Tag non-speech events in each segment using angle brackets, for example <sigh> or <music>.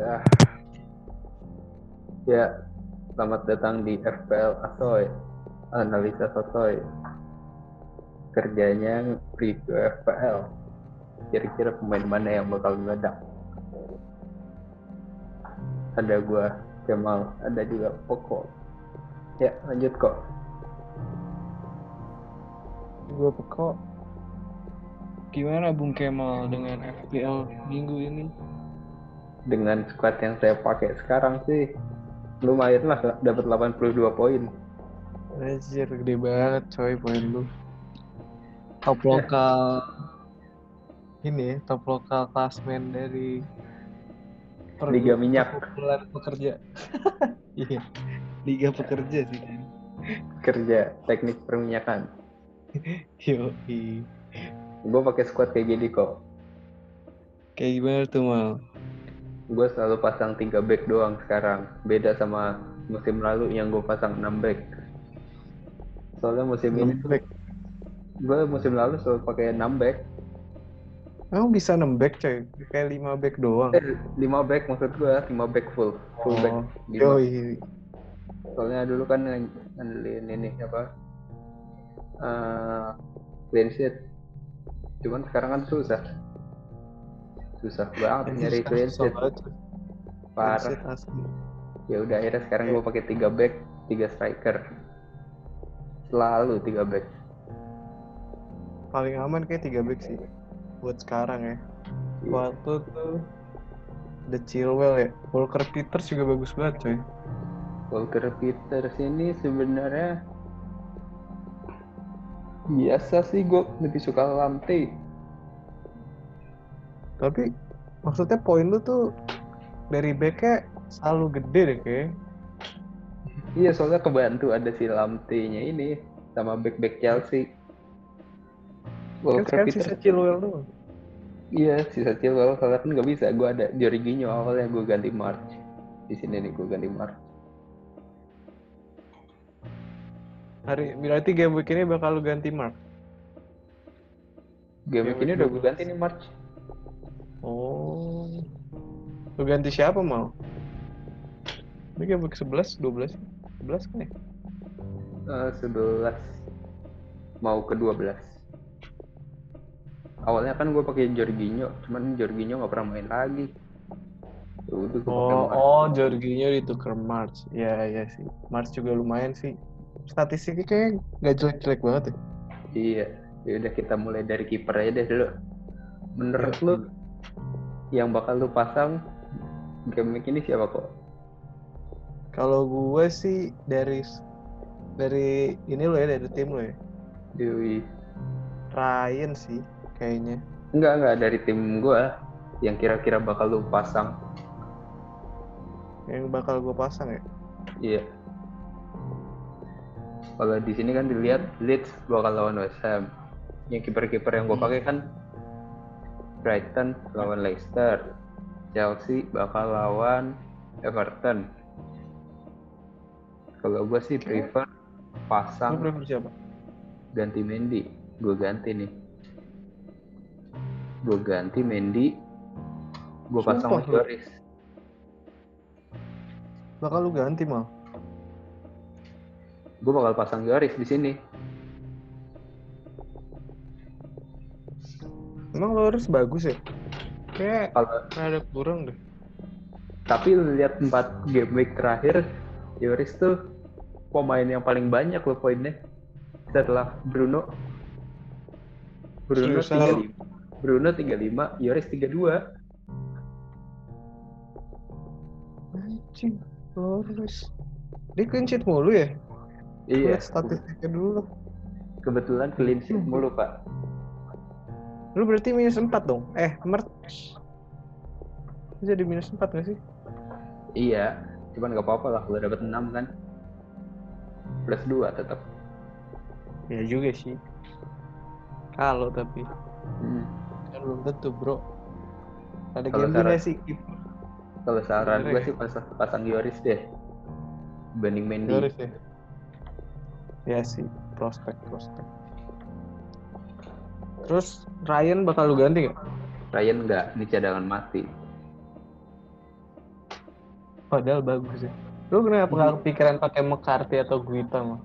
Ya. Ya, selamat datang di FPL Asoy. Analisa Sotoy. Kerjanya review FPL. Kira-kira pemain mana yang bakal meledak? Ada gua Kemal, ada juga Poko. Ya, lanjut kok. Gue pekok. Gimana Bung Kemal dengan FPL minggu ini? Dengan squad yang saya pakai sekarang sih lumayan lah dapat 82 poin. Anjir, gede banget coy poin lu. Top lokal ini ya, top lokal klasmen dari Liga minyak. perkumpulan pekerja. <laughs> Iya. Liga pekerja sih kan. Kerja teknik perminyakan. <laughs> Yo, Gue pakai squad kayak gini kok. kayak gimana tuh mal? Gue selalu pasang 3 back doang sekarang beda sama musim lalu yang gue pasang 6 back soalnya musim ini Back. gue musim lalu selalu pakai 6 back Emang bisa nembek coy, kayak 5 back doang. eh 5 back maksud gue 5 back full full back Oh, Lima. yoi. soalnya dulu kan ng- ngandelin ini apa eh clean sheet cuman sekarang kan susah susah banget nyari clean sheet parah ya udah akhirnya sekarang gue pakai 3 back 3 striker selalu 3 back Paling aman kayak 3 back sih. Buat sekarang ya. Iya. Waktu tuh The Chilwell ya. Walker Peters juga bagus banget coy. Walker Peters ini sebenarnya biasa sih gue lebih suka Lamte Tapi maksudnya poin lu tuh dari backnya selalu gede deh kayak. iya soalnya kebantu ada si Lamte nya ini sama back back Chelsea Kan Walker sekarang Peters sisa Chilwell doang. iya sisa Chilwell soalnya kan nggak bisa gue ada Jorginho awalnya gue ganti March di sini nih gue ganti March Hari berarti game week ini bakal lu ganti Mark. game Game ini week udah gue 12. ganti nih March Oh. Lu ganti siapa mau? Ini game week 11, 12, 11 kan ya? Eh, 11 mau ke 12 awalnya kan gue pakai Jorginho cuman Jorginho nggak pernah main lagi Ya udah gue pakai Oh, oh, Jorginho ditukar March. Ya, ya sih. March juga lumayan sih. Statistiknya kayak nggak jelek-jelek banget ya. Iya, ya udah kita mulai dari kiper aja deh dulu. Menurut Ya. lu yang bakal lu pasang game ini siapa kok? Kalau gue sih dari dari ini lo ya, dari tim lo ya. Dewi. Ryan sih kayaknya. Enggak, enggak dari tim gua yang kira-kira bakal lu pasang. Yang bakal gue pasang ya. Iya. Kalau di sini kan dilihat Leeds bakal lawan West Ham. Yang kiper-kiper yang gua Hmm. pakai kan Brighton lawan Leicester. Chelsea bakal lawan Everton. Kalau gua sih prefer Lu pasang prefer siapa? ganti Mendy gue ganti nih gue ganti Mendy gue pasang. Lloris Bakal lu ganti mal. gue bakal pasang Lloris di sini Emang lo harus bagus ya? Kayak kalau ada kurang deh. tapi lihat 4 game week terakhir Lloris tuh pemain yang paling banyak loh poinnya setelah Bruno Bruno Al? 35 Bruno 35 Lloris 32 Anjing, Loris. Dia clean sheet mulu ya? iya Lihat statistiknya dulu. kebetulan clean sheet mulu pak Lu berarti minus 4 dong? Eh, Mert. Jadi minus 4 gak sih? iya cuman gak apa-apa lah kalau dapet 6 kan plus 2 tetap Ya juga sih. Kalau tapi hmm. kan belum tentu bro. Ada Kalau game saran- sih. Kalau saran gue ya? sih pasang, pasang Yoris deh. Banding Mendy. Loris ya. Ya sih, prospek prospek. Terus Ryan bakal lu ganti gak? Ryan enggak, ini cadangan mati. Padahal bagus ya. Lu kenapa nggak kepikiran pakai McCarthy atau Guita mah?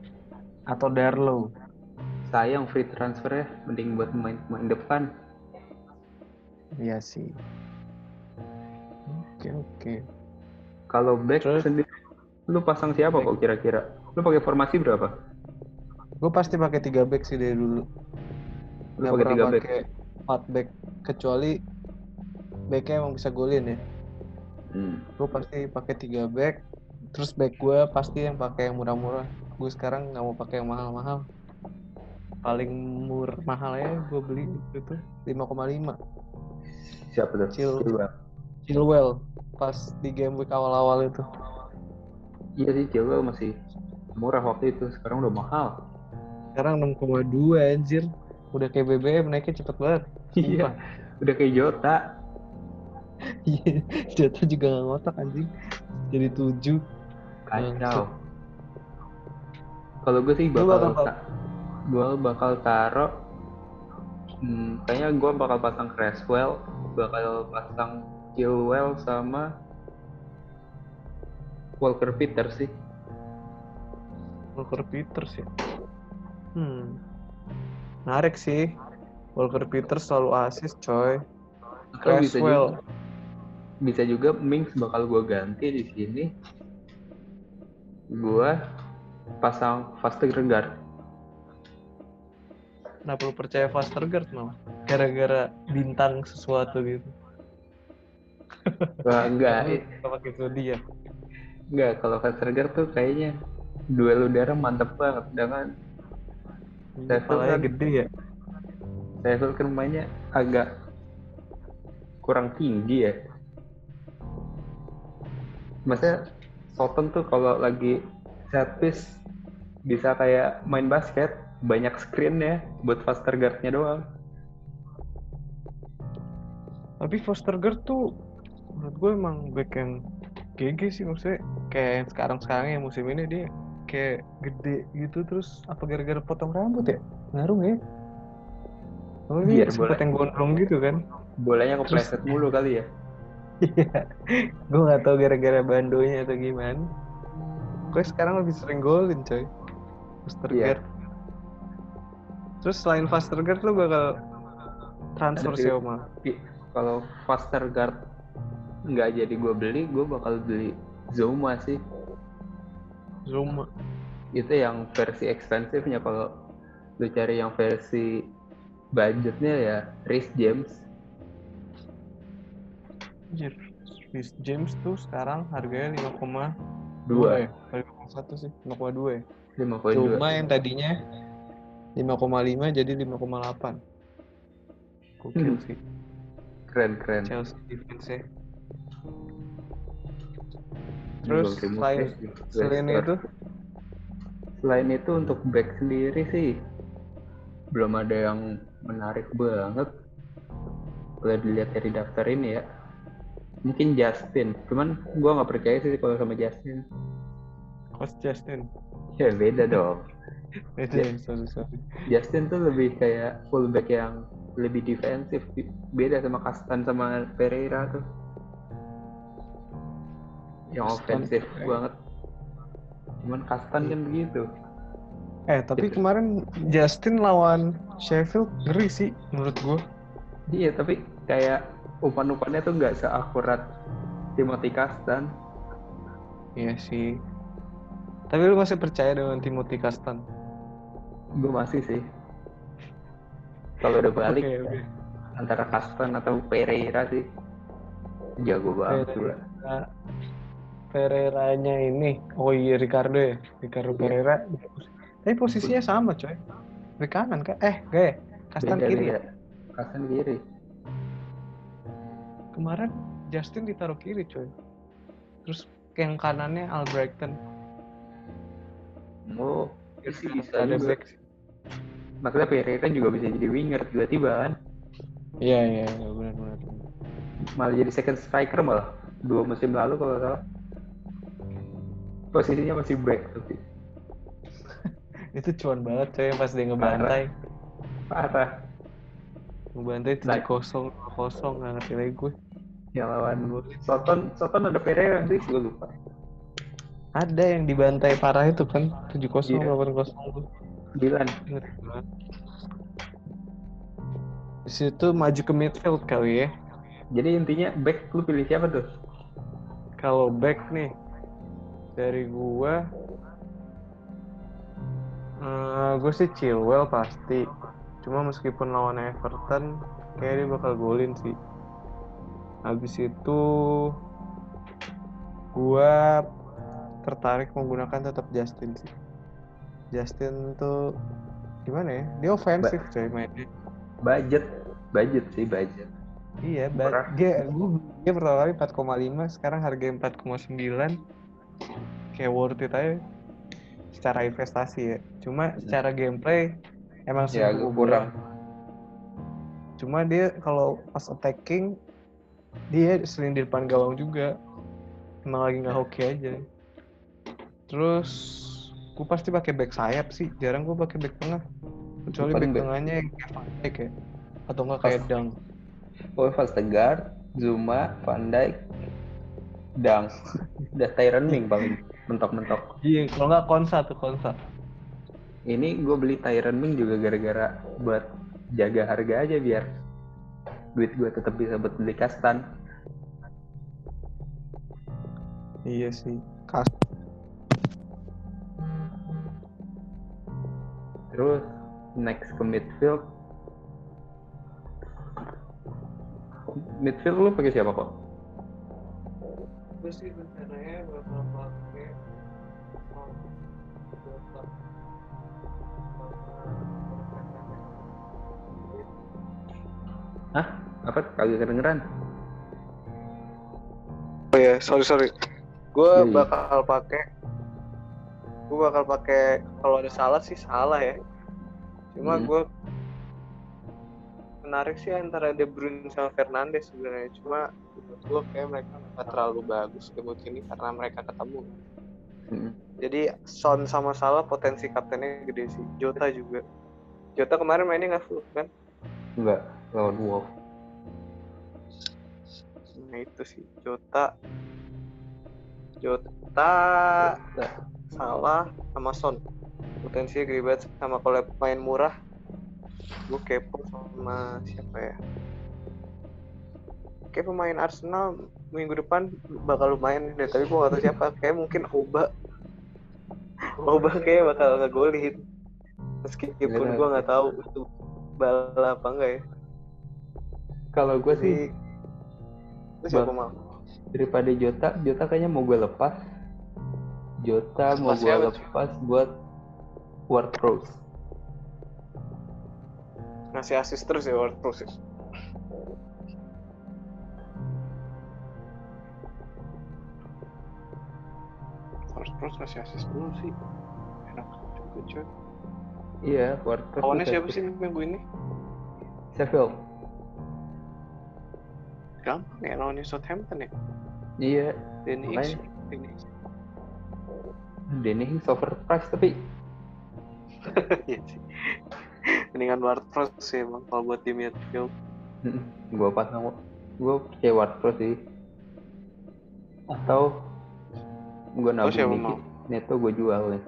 Atau Darlow? sayang free transfer ya mending buat main main depan Iya sih. Oke oke. kalau back Terus? sendiri lu pasang siapa kok kira-kira lu pakai formasi berapa Gue pasti pakai tiga back sih dari dulu. Nggak pakai pernah tiga back pakai empat back kecuali backnya emang bisa golin ya. hmm. Gue pasti pakai tiga back. Terus back gue pasti yang pakai yang murah-murah. Gue sekarang nggak mau pakai yang mahal-mahal. Paling mur mahal ya gue beli itu tuh 5,5 siapa tuh Cil- Chilwell. Chilwell pas di game week awal-awal itu. iya sih Chilwell masih murah waktu itu sekarang udah mahal Sekarang 6,2 anjir. Udah kayak BBM naiknya cepet banget. iya udah kayak Jota Iya, <laughs> Jota juga gak ngotak anjing. Jadi 7. kacau kalau gue sih bakal bakal- ta- gue bakal taro hmm, kayaknya gue bakal pasang Creswell bakal pasang Chilwell sama Walker Peters sih Walker Peters ya. Hmm. Menarik sih. Walker Peters selalu asis coy. Atau bisa juga, bisa juga Mings bakal gue ganti di sini gue pasang Vestergaard Kenapa lu percaya Vestergaard mau? Gara-gara bintang sesuatu gitu. Wah, enggak nggak pakai zodiak. enggak kalau Vestergaard tuh kayaknya duel udara mantep banget dengan Kepalanya kan- gede ya. Sheffield kan mainnya agak kurang tinggi ya. Maksudnya Soton tuh kalau lagi piece bisa kayak main basket banyak screen ya buat faster guard-nya doang. Tapi Vestergaard tuh menurut gue emang back yang GG sih maksudnya. Kayak yang sekarang-sekarang yang musim ini dia kayak gede gitu terus apa gara-gara potong rambut ya? Ngaruh ya? Oh sempet boleh. yang gondrong gitu kan? bolanya kepleset mulu kali ya Iya, gue nggak tahu gara-gara bandonya atau gimana. Gue sekarang lebih sering golin coy. Vestergaard. Terus selain Vestergaard lu bakal transfer Ada sih sih. Oma. Tapi kalau faster guard nggak jadi gue beli gue bakal beli Zoma sih Zuma. itu yang versi ekspensifnya kalau lu cari yang versi budgetnya ya Rhys James Anjir. Rhys James tuh sekarang harganya 5,2 dua ya? 5,1 sih, 5,2 ya. lima poin dua Cuma yang tadinya 5,5 jadi 5,8. Gokil Hmm. sih keren keren Chelsea defense ya. Terus selain ya, selain itu? Selain itu untuk back sendiri sih belum ada yang menarik banget. Kalau dilihat dari daftar ini ya. Mungkin Justin. Cuman gua nggak percaya sih kalau sama Justin. Coach Justin. ya beda dong. <laughs> Sorry sorry. Justin tuh lebih kayak fullback yang lebih defensif. Beda sama Kastan sama Pereira tuh yang ofensif Pereira. banget cuman Kastan kan begitu Eh tapi Gitu. kemarin Justin lawan Sheffield ngeri sih menurut gua. iya tapi kayak umpan-umpannya tuh nggak seakurat Timothy Kastan Iya sih. Tapi lu masih percaya dengan Timothy Kastan? gue masih sih kalau udah <laughs> balik Oke, oke. antara Kastan atau Pereira sih jago banget Pereira. gua. Pereiranya ini, oh iya Ricardo ya, Ricardo Iya. Pereira. Tapi posisinya sama coy, di kanan kan? Eh, gak ya? Kastan beda kiri. ya? Kastan kiri Kemarin Justin ditaruh kiri coy. Terus yang kanannya Albrighton. oh sih bisa ada juga. back. sih. Maksudnya Pereira juga bisa jadi winger tiba-tiba kan Iya iya iya, benar-benar. malah jadi second striker malah dua musim lalu kalau salah posisinya masih back tapi <laughs> Itu cuan banget coy pas dia ngebantai. parah Ngebantai Nah. tujuh kosong, kosong nggak ngerti lagi gue. yang lawan Bully. Soton, Soton ada Pereira sih, gue lupa. Ada yang dibantai parah itu kan 7-0. 8-0 tuh. Dilan. Ngeri banget. Di situ maju ke midfield kali ya. Jadi intinya back lu pilih siapa tuh? Kalau back nih dari gua eh gue sih Chilwell pasti. Cuma meskipun lawan Everton kayak dia bakal golin sih. Habis itu gua tertarik menggunakan tetap Justin sih. Justin tuh gimana ya? Dia ofensif coy mainnya. Budget. Budget sih, budget. Iya, ba- dia gua dia pertama kali 4,5, sekarang harga 4,9. Kayak worth it aja secara investasi ya. Cuma secara gameplay emang Ya, agak kurang. Cuma dia kalau pas attacking dia sering di depan gawang juga. Emang lagi nggak hoki aja. Terus gue pasti pakai back sayap sih. Jarang gue pakai back tengah. Kecuali back back- tengahnya yang kayak ya. Atau nggak kayak Dang. Oh, Vestergaard, Zuma, Van Dijk, Dang. Udah Tyron Ming paling mentok-mentok. Iya, kalau nggak Konsa tuh Konsa. Ini gue beli Tyron Ming juga gara-gara buat jaga harga aja biar duit gue tetap bisa buat beli kastan. Iya sih. Kas Terus next ke midfield. Midfield lu pakai siapa kok? Gue sih rencananya bakal pakai Hah? Apa? Kagak kedengeran? Oh ya, sorry sorry. Gue Iya, iya. bakal pakai, gue bakal pakai kalau ada salah sih salah ya. Cuma Hmm. gue menarik sih antara De Bruyne sama Fernandes sebenarnya. Cuma menurut gue kayak mereka nggak terlalu bagus ke musim ini karena mereka ketemu. Mm. Jadi Son sama Salah potensi kaptennya gede sih. Jota juga. Jota kemarin mainnya nggak full kan? Enggak, lawan Wolf. Nah itu sih Jota. Jota Salah sama Son. Potensinya gede banget sama kalau main murah. Gue kepo sama siapa ya? Kayak pemain Arsenal minggu depan bakal lumayan deh, tapi gue gak tahu siapa. Kayak mungkin Oba. Oba kayak bakal ngegolin. Meskipun Iya. gue nggak tahu itu bala apa enggak ya. Kalau gue sih itu siapa mau? daripada Jota, Jota kayaknya mau gue lepas. Jota mau gue lepas buat Ward Prowse. Ngasih asis terus ya Ward Prowse Ward Prowse ngasih asis dulu sih. Enak juga coy. Iya, Ward Prowse. Lawannya siapa sih minggu ini? Sheffield. Gampang ya lawannya Southampton ya. Iya, Danny. Danny Ings. Danny Ings overpriced tapi <laughs> Iya sih. Mendingan Ward Prowse sih emang kalau buat di midfield. gue pas gue percaya Ward Prowse sih. Atau gue nabung siapa dikit. mau? Neto gue jual nih.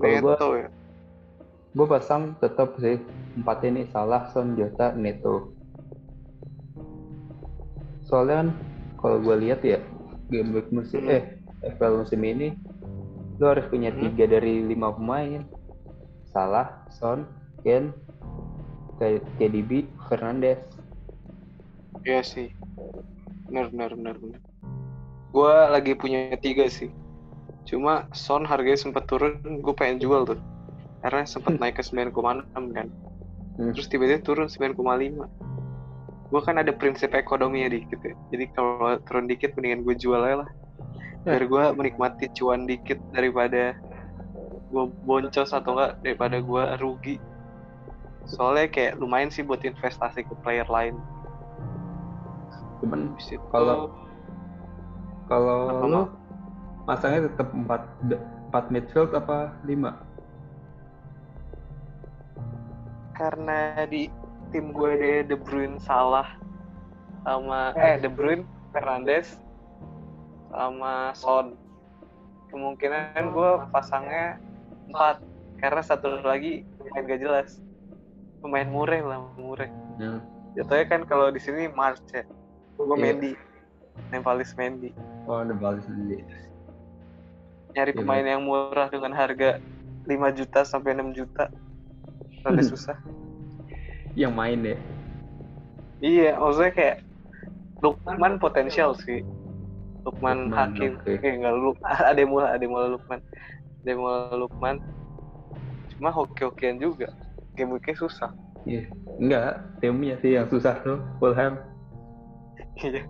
Kalau gue ya. gue pasang tetap sih empat ini salah Son Jota Neto soalnya kan kalau gue lihat ya game week musim Hmm. eh FPL musim ini lo harus punya Hmm. tiga dari lima pemain salah Son Ken KDB Fernandes Iya sih. Bener, bener, bener, bener. Gua lagi punya tiga sih. Cuma Son harganya sempat turun, gue pengen jual tuh. Karena sempat naik ke 9,6 kan. Hmm. Terus tiba-tiba turun 9,5. Gue kan ada prinsip ekonominya dikit ya. Jadi kalau turun dikit mendingan gue jual aja lah. Biar gue menikmati cuan dikit daripada gue boncos atau enggak daripada gue rugi. Soalnya kayak lumayan sih buat investasi ke player lain. Cuman Kalau- kalau Apa, lo masangnya tetap empat empat midfield apa lima? Karena di tim gue deh De Bruyne salah sama eh De Bruyne Fernandes sama Son. Kemungkinan gue pasangnya empat karena satu lagi pemain gak jelas. Pemain mureh lah mureh. Ya. jatuhnya kan kalau di sini March ya gue Iya. Mendy Nempalis Mendy Oh, balas sendiri. nyari Iya, pemain yang murah dengan harga 5 juta sampai 6 juta rada susah Yang main ya. iya maksudnya kayak Lukman potensial sih Lukman, Lukman, Hakim oke. eh enggak lu <laughs> ada mula ada mula Lukman ada mula Lukman cuma hoki-hokian juga game weeknya susah Iya. Enggak, timnya sih yang susah tuh. Fulham. Iya.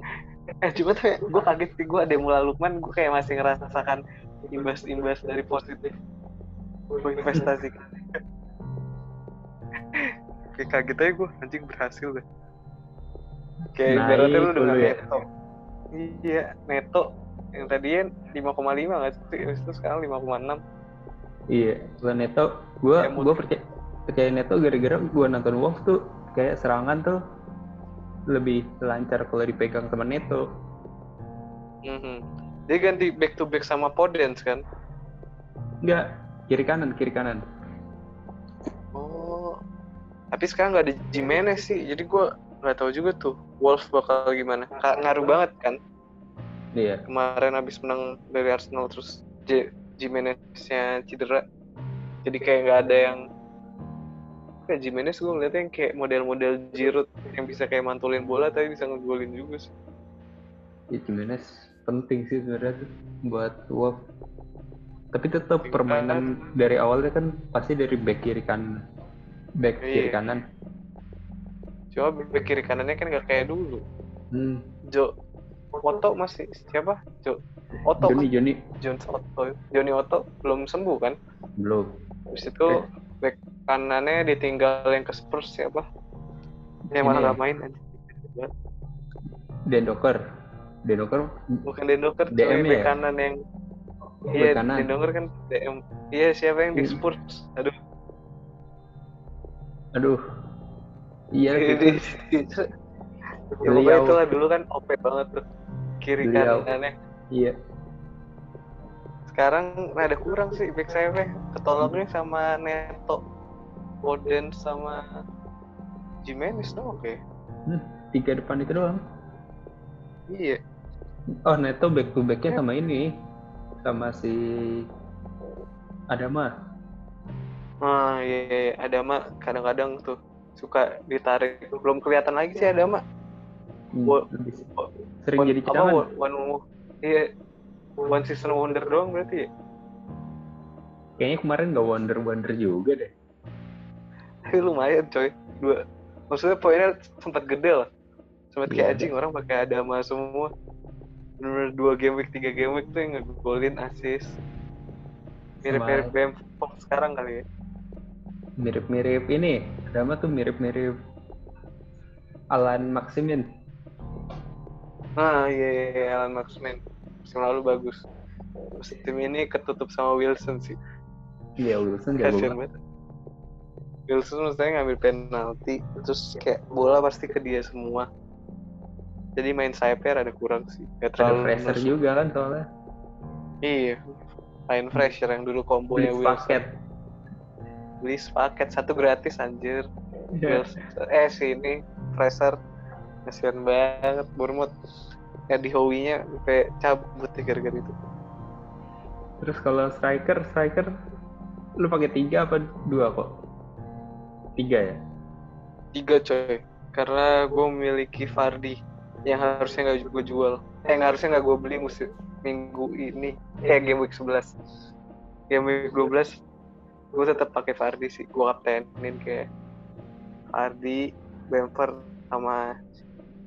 Eh cuma tuh gue kaget sih gue ada mula Lukman gue kayak masih ngerasakan imbas-imbas dari positif gue investasi. kayak kaget aja gue anjing berhasil deh. Kayak Naik ibaratnya lu dengan ya. neto. Iya neto yang tadinya 5,5 nggak sih? Habis itu sekarang 5,6. Iya, gua Neto, gua Kayak gua percaya percaya Neto gara-gara gua nonton Wolves tuh kayak serangan tuh lebih lancar kalau dipegang sama Neto. Mhm. Dia ganti back to back sama Podence kan? Enggak, kiri kanan, kiri kanan. Oh. Tapi sekarang nggak ada Jimenez sih, jadi gua nggak tahu juga tuh Wolves bakal gimana. Ka- ngaruh banget kan Iya, kemarin habis menang dari Arsenal terus J Jimenez-nya cedera. Jadi kayak nggak ada yang kayak Jimenez gue ngeliatnya yang kayak model-model Giroud yang bisa kayak mantulin bola tapi bisa ngegolin juga sih. ya Jimenez penting sih sebenarnya buat Wolves. Tapi tetap permainan dari awalnya kan pasti dari back kiri kanan. Back Iya. kiri kanan. Coba back kiri kanannya kan nggak kayak dulu. Hmm. Jo Otto masih siapa? Jo Otto Joni, kan? Joni Jones Otto. Johnny Otto belum sembuh kan? belum. Habis itu back kanannya ditinggal yang ke Spurs siapa? Yang mana nggak ya. main aja. Dendoker. Dendoker Bukan Dendoker, DM ya? kanan yang back Iya, kanan. Dendoker kan DM. Iya, siapa yang di Hmm. Spurs? Aduh. Aduh. Iya, <laughs> gitu. Ya, Beliau. itulah dulu kan OP banget tuh. Kiri Beliau. kanannya. Iya. Sekarang rada kurang sih back sayapnya. Ketolongnya sama Neto. Foden sama Jimenez dong oke. Hmm, tiga depan itu doang. Iya. Oh, Neto back to backnya Ya. sama ini. Sama si Adama. Ah, iya, iya, iya. ada mah kadang-kadang tuh suka ditarik. Belum kelihatan lagi sih ada mah. Hmm, Wo- wo- sering One- jadi cadangan. one, one, iya, one season wonder doang berarti ya? Kayaknya kemarin nggak wonder-wonder juga deh. Tapi <laughs> lumayan coy. Dua. Maksudnya poinnya sempat gede lah. Sempat Iya, kayak ada. anjing orang pakai Adama semua. Bener-bener dua game week, tiga game week tuh yang ngegolin assist. Mirip-mirip Sama- Bamford sekarang kali ya. Mirip-mirip ini. Adama tuh mirip-mirip Alan Maximin. Nah, iya, iya, iya, Alan Maximin. Musim lalu bagus. Musim ini ketutup sama Wilson sih. Iya, Wilson jago banget. Wilson maksudnya ngambil penalti, terus kayak bola pasti ke dia semua. Jadi main sayapnya rada kurang sih. Gak Ada terlalu Fraser nusuk. juga kan soalnya. Iya. Lain Fraser yang dulu kombonya Wilson. paket. Beli paket satu gratis anjir. Iya. Wilson. Eh si ini Fraser. Kasian banget Bournemouth. Ya di Howie-nya sampai cabut ya gara-gara itu. Terus kalau striker, striker lu pakai tiga apa dua kok? Tiga ya. Tiga coy. Karena gue memiliki Fardi yang harusnya nggak gue jual. Eh yang harusnya nggak gue beli musim minggu ini. Eh game week 11. Game week 12 gue tetap pakai Fardi sih. Gue kaptenin kayak Fardi, Bamford sama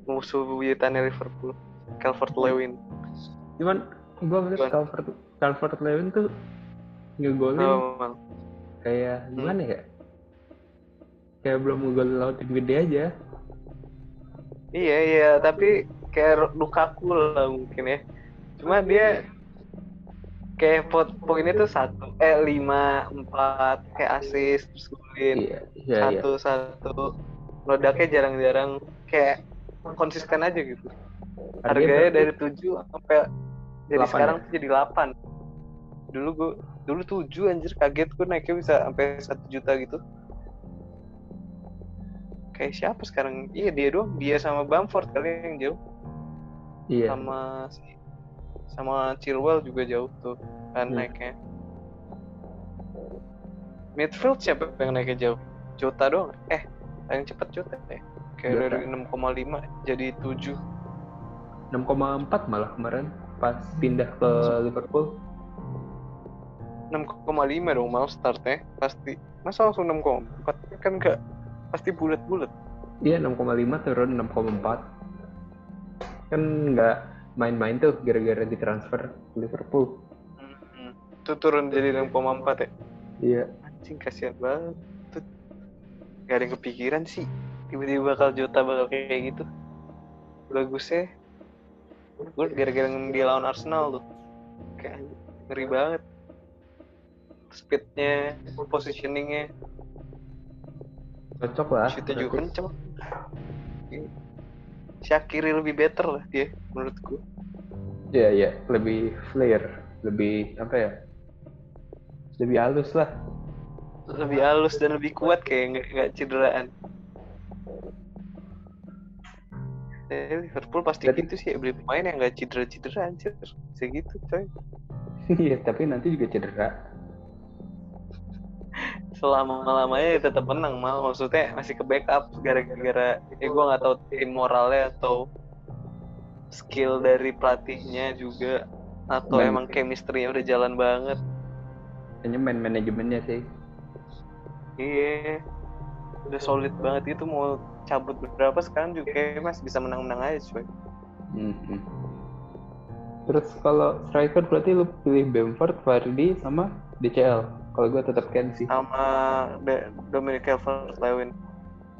musuh buyutannya Liverpool, Calvert Lewin. Cuman gua ngeliat Cuman- Calvert Calvert Lewin tuh ngegolin Oh, kayak Hmm. gimana ya? Kayak belum lawan tim gede aja. Iya iya, tapi kayak Lukaku lah mungkin ya. Cuma dia kayak pot poinnya tuh satu, eh lima, empat, kayak assist, terus golin, Iya, iya, iya. satu satu. meledaknya jarang-jarang kayak konsisten aja gitu Harganya dari 7 sampai jadi Delapan sekarang ya? jadi 8 dulu gue dulu 7 anjir kaget gue naiknya bisa sampai 1 juta gitu kayak siapa sekarang? Iya dia doang. Dia sama Bamford kali yang jauh. Iya. Sama sama Chilwell juga jauh tuh kan Hmm. naiknya. Midfield siapa yang naiknya jauh? Jota doang. Eh paling cepet Jota ya. Kayak Jota. dari 6,5 jadi 7 6,4 malah kemarin pas pindah ke Liverpool. 6,5 dong mau startnya. Pasti. Masa langsung 6,4 kan enggak pasti bulat-bulat. Iya 6,5 turun 6,4 kan nggak main-main tuh gara-gara ditransfer Liverpool. Hmm. itu turun jadi 6,4 ya? Iya. Anjing kasihan banget. Tuh gak ada yang kepikiran sih. Tiba-tiba bakal Jota bakal kayak gitu. Bagusnya. Gue gara-gara dia lawan Arsenal tuh. Kayak ngeri banget. Speednya positioningnya cocok lah shootnya juga kenceng Shakiri lebih better lah dia menurut gue iya iya. Lebih flare lebih apa ya? Lebih halus lah. Lebih halus dan lebih kuat kayak nggak cederaan. Eh, Liverpool pasti Berarti- gitu sih beli pemain yang nggak cedera-cedera anjir segitu coy. <laughs> Iya tapi nanti juga cedera selama lamanya tetap menang mal. Maksudnya masih ke backup gara-gara ya gue nggak tahu tim moralnya atau skill dari pelatihnya juga atau Dan- emang chemistry-nya udah jalan banget. Hanya main manajemennya sih. Iya udah solid banget. Itu mau cabut berapa sekarang juga? Kayak masih bisa menang-menang aja coy Mhm. terus kalau striker berarti lu pilih Bamford, Vardy sama DCL kalau gue tetap Ken sih sama Dominic Calvert-Lewin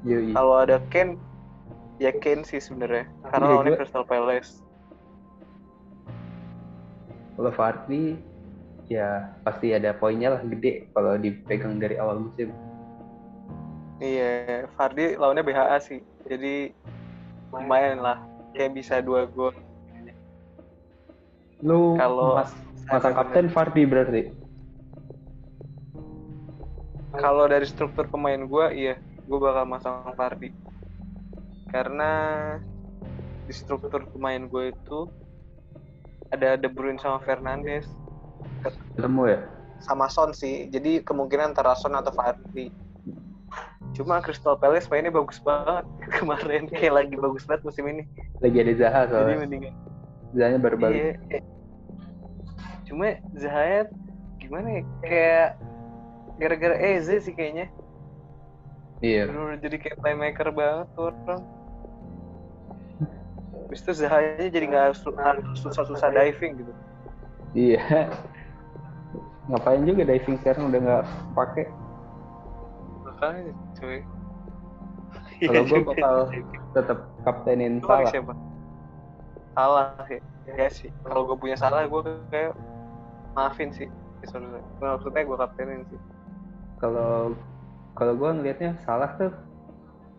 Yoi. kalau ada Kane ya Kane sih sebenarnya karena Iya, lawannya gua- Crystal Palace kalau Vardy ya pasti ada poinnya lah gede kalau dipegang dari awal musim Iya, Fardi lawannya BHA sih. Jadi lumayan lah. Kayak bisa dua gol. lu Kalau mas masang kapten Vardy berarti kalau dari struktur pemain gua iya, gua bakal masang Fardi. Karena di struktur pemain gue itu ada De Bruyne sama Fernandes ketemu ya sama Son sih. Jadi kemungkinan antara Son atau Fardi. Cuma Crystal Palace mainnya bagus banget <laughs> kemarin kayak lagi bagus banget musim ini. lagi ada Zaha Jadi soalnya mendingan Zahanya baru balik Iya. Cuma Zahaya gimana ya? Kayak gara-gara Eze sih kayaknya. iya Bener jadi kayak playmaker banget tuh orang. Habis itu Zahaya jadi nggak harus susah-susah diving gitu. iya ngapain juga diving sekarang udah nggak pakai Makanya cuy. kalau gue <laughs> bakal tetap kaptenin salah siapa? Salah sih. Ya sih. Kalau gue punya salah gue kayak maafin sih. Ya. Maksudnya gue kaptenin sih. Kalau kalau gue ngelihatnya salah tuh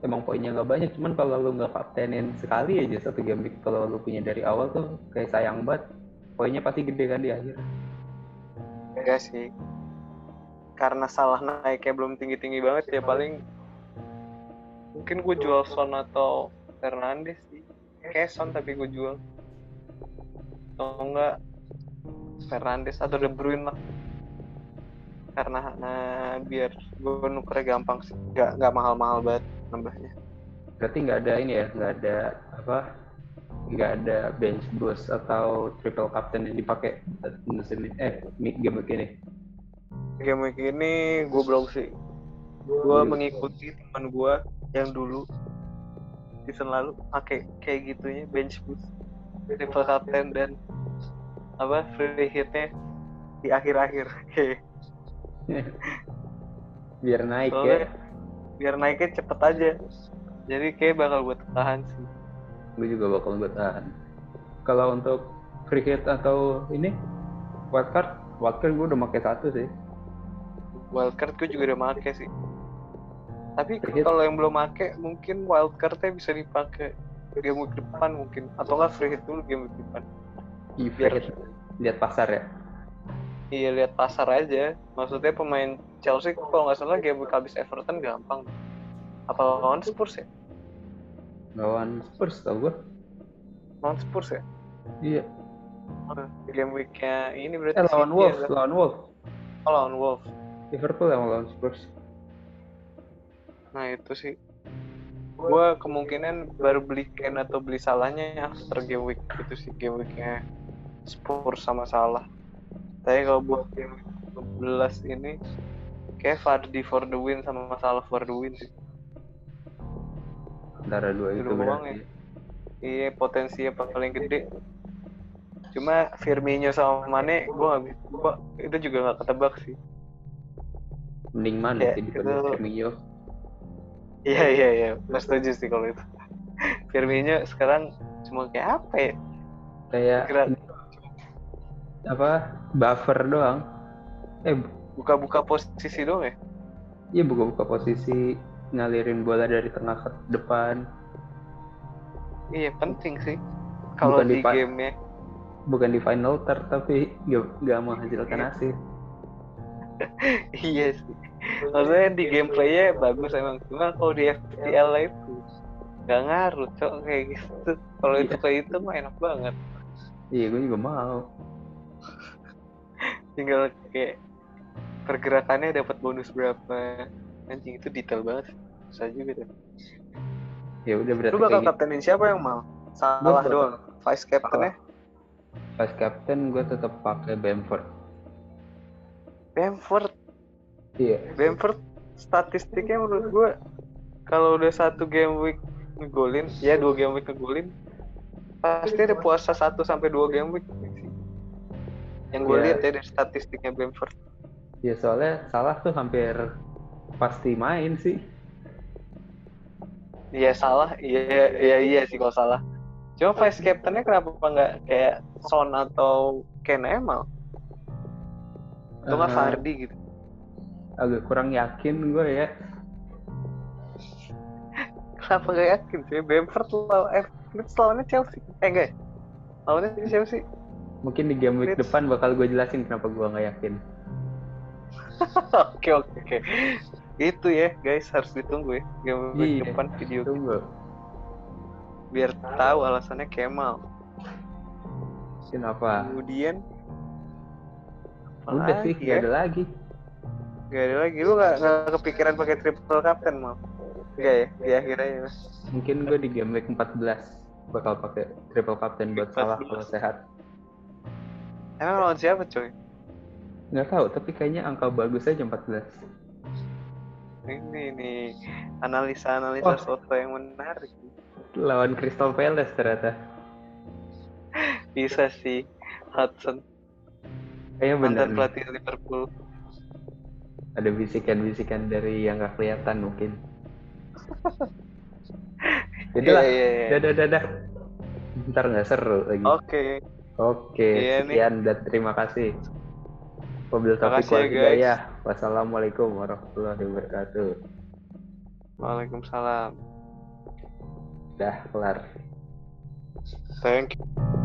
emang poinnya nggak banyak cuman kalau lu nggak kaptenin sekali aja satu game kalau lu punya dari awal tuh kayak sayang banget poinnya pasti gede kan di akhir Enggak sih. Karena salah naiknya belum tinggi-tinggi banget ya paling mungkin gue jual Son atau Fernandes sih. Kayak Son tapi gue jual. Atau enggak Fernandes atau De Bruyne lah. Karena nah, biar gue nukernya gampang sih. Nggak, nggak mahal-mahal banget nambahnya. berarti nggak ada ini ya nggak ada apa nggak ada bench boost atau triple captain yang dipakai musim ini eh mi- game week ini Game week ini gue belum sih. Gue mengikuti teman gue yang dulu season lalu pakai kayak gitunya bench boost, triple captain dan apa free hitnya di akhir-akhir. <laughs> <laughs> Biar naik ya soalnya biar naiknya cepet aja. Jadi kayak bakal buat tahan sih. gue juga bakal bertahan kalau untuk free hit atau ini wildcard wildcard gue udah pakai satu sih Wildcard gue juga udah make sih. Tapi kalau yang belum make mungkin wildcardnya bisa dipakai game week depan mungkin atau nggak free hit dulu game week depan. Iya, Biar- lihat pasar ya. Iya lihat pasar aja. Maksudnya pemain Chelsea kalau nggak salah game habis Everton gampang. Apa lawan Spurs ya? Lawan Spurs tau gue. Lawan Spurs ya? Iya. Oh, Game weeknya ini berarti Eh lawan Wolves, ya, lawan Wolves. Oh, lawan Wolves. Liverpool yang lawan Spurs. Nah itu sih. Gue kemungkinan baru beli Ken atau beli salahnya after game week itu sih game weeknya Spurs sama salah. Tapi kalau buat game week 12 ini kayak Vardy for the win sama masalah for the win sih. Antara dua itu berarti. Iya potensinya paling gede. Cuma Firmino sama Mane gue gak bisa, gua, itu juga gak ketebak sih. Mending mana Ya, sih daripada itu- Firmino? Iya iya iya, gue setuju sih kalau itu. <laughs> Firmino sekarang cuma kayak apa ya? Kayak apa? Buffer doang. Eh, buka-buka posisi doang ya? iya buka-buka posisi ngalirin bola dari tengah ke depan. Iya penting sih. Kalau di di game ya. Bukan di final third tapi gak, gak menghasilkan hasil. <laughs> iya sih. Maksudnya di gameplaynya bagus emang. Cuma kalau di FPL itu gak ngaruh cok kayak gitu. Kalau itu Iya. kayak itu mah enak banget. Iya, gue juga mau. Tinggal kayak pergerakannya dapat bonus berapa. Anjing itu detail banget. Susah juga tuh. Ya udah berarti Lu bakal gitu. kaptenin siapa yang mau? Salah doang. Vice captainnya Vice captain gue tetap pakai Bamford. Bamford. Iya. Bamford statistiknya menurut gue kalau udah satu game week ngegolin, ya dua game week ngegolin, pasti ada puasa satu sampai dua game week sih. Yang gue Iya. lihat ya dari statistiknya Bamford. Ya soalnya salah tuh hampir pasti main sih. Iya salah, iya iya iya sih kalau salah. Cuma vice captainnya kenapa nggak kayak Son atau Ken Emal? Atau nggak Eh, Vardy gitu? Agak kurang yakin gue ya. Kenapa gak yakin sih? Bamford lawan eh lawannya Chelsea. Eh enggak. ya? Lawannya Chelsea. Mungkin di game week depan bakal gue jelasin kenapa gue nggak yakin. <laughs> Oke oke oke. Itu ya guys harus ditunggu ya game week Iya, depan video Tunggu. biar tahu alasannya Kemal. Kenapa? Kemudian Udah sih, apalagi nggak ada lagi. Gak ada lagi. Lu gak, gak kepikiran pakai triple captain mal? Gak ya di akhirnya ya. Mungkin gue di game week 14 bakal pakai triple captain buat salah 14. kalau sehat. Emang lawan siapa coy? Nggak tahu, tapi kayaknya angka bagus aja 14. Ini nih analisa-analisa Oh. soto yang menarik. Lawan Crystal Palace ternyata. Bisa sih Hudson Kayaknya bener mantan pelatih Liverpool. Ada bisikan-bisikan dari yang nggak kelihatan mungkin. <laughs> Jadi lah, iya iya. dadah dadah. Ntar nggak seru lagi. Oke. Oke, Iya nih. sekian dan terima kasih. Mobil topik Makasih ya, wal guys. hidayah. Wassalamualaikum warahmatullahi wabarakatuh. Waalaikumsalam. Dah kelar. Thank you.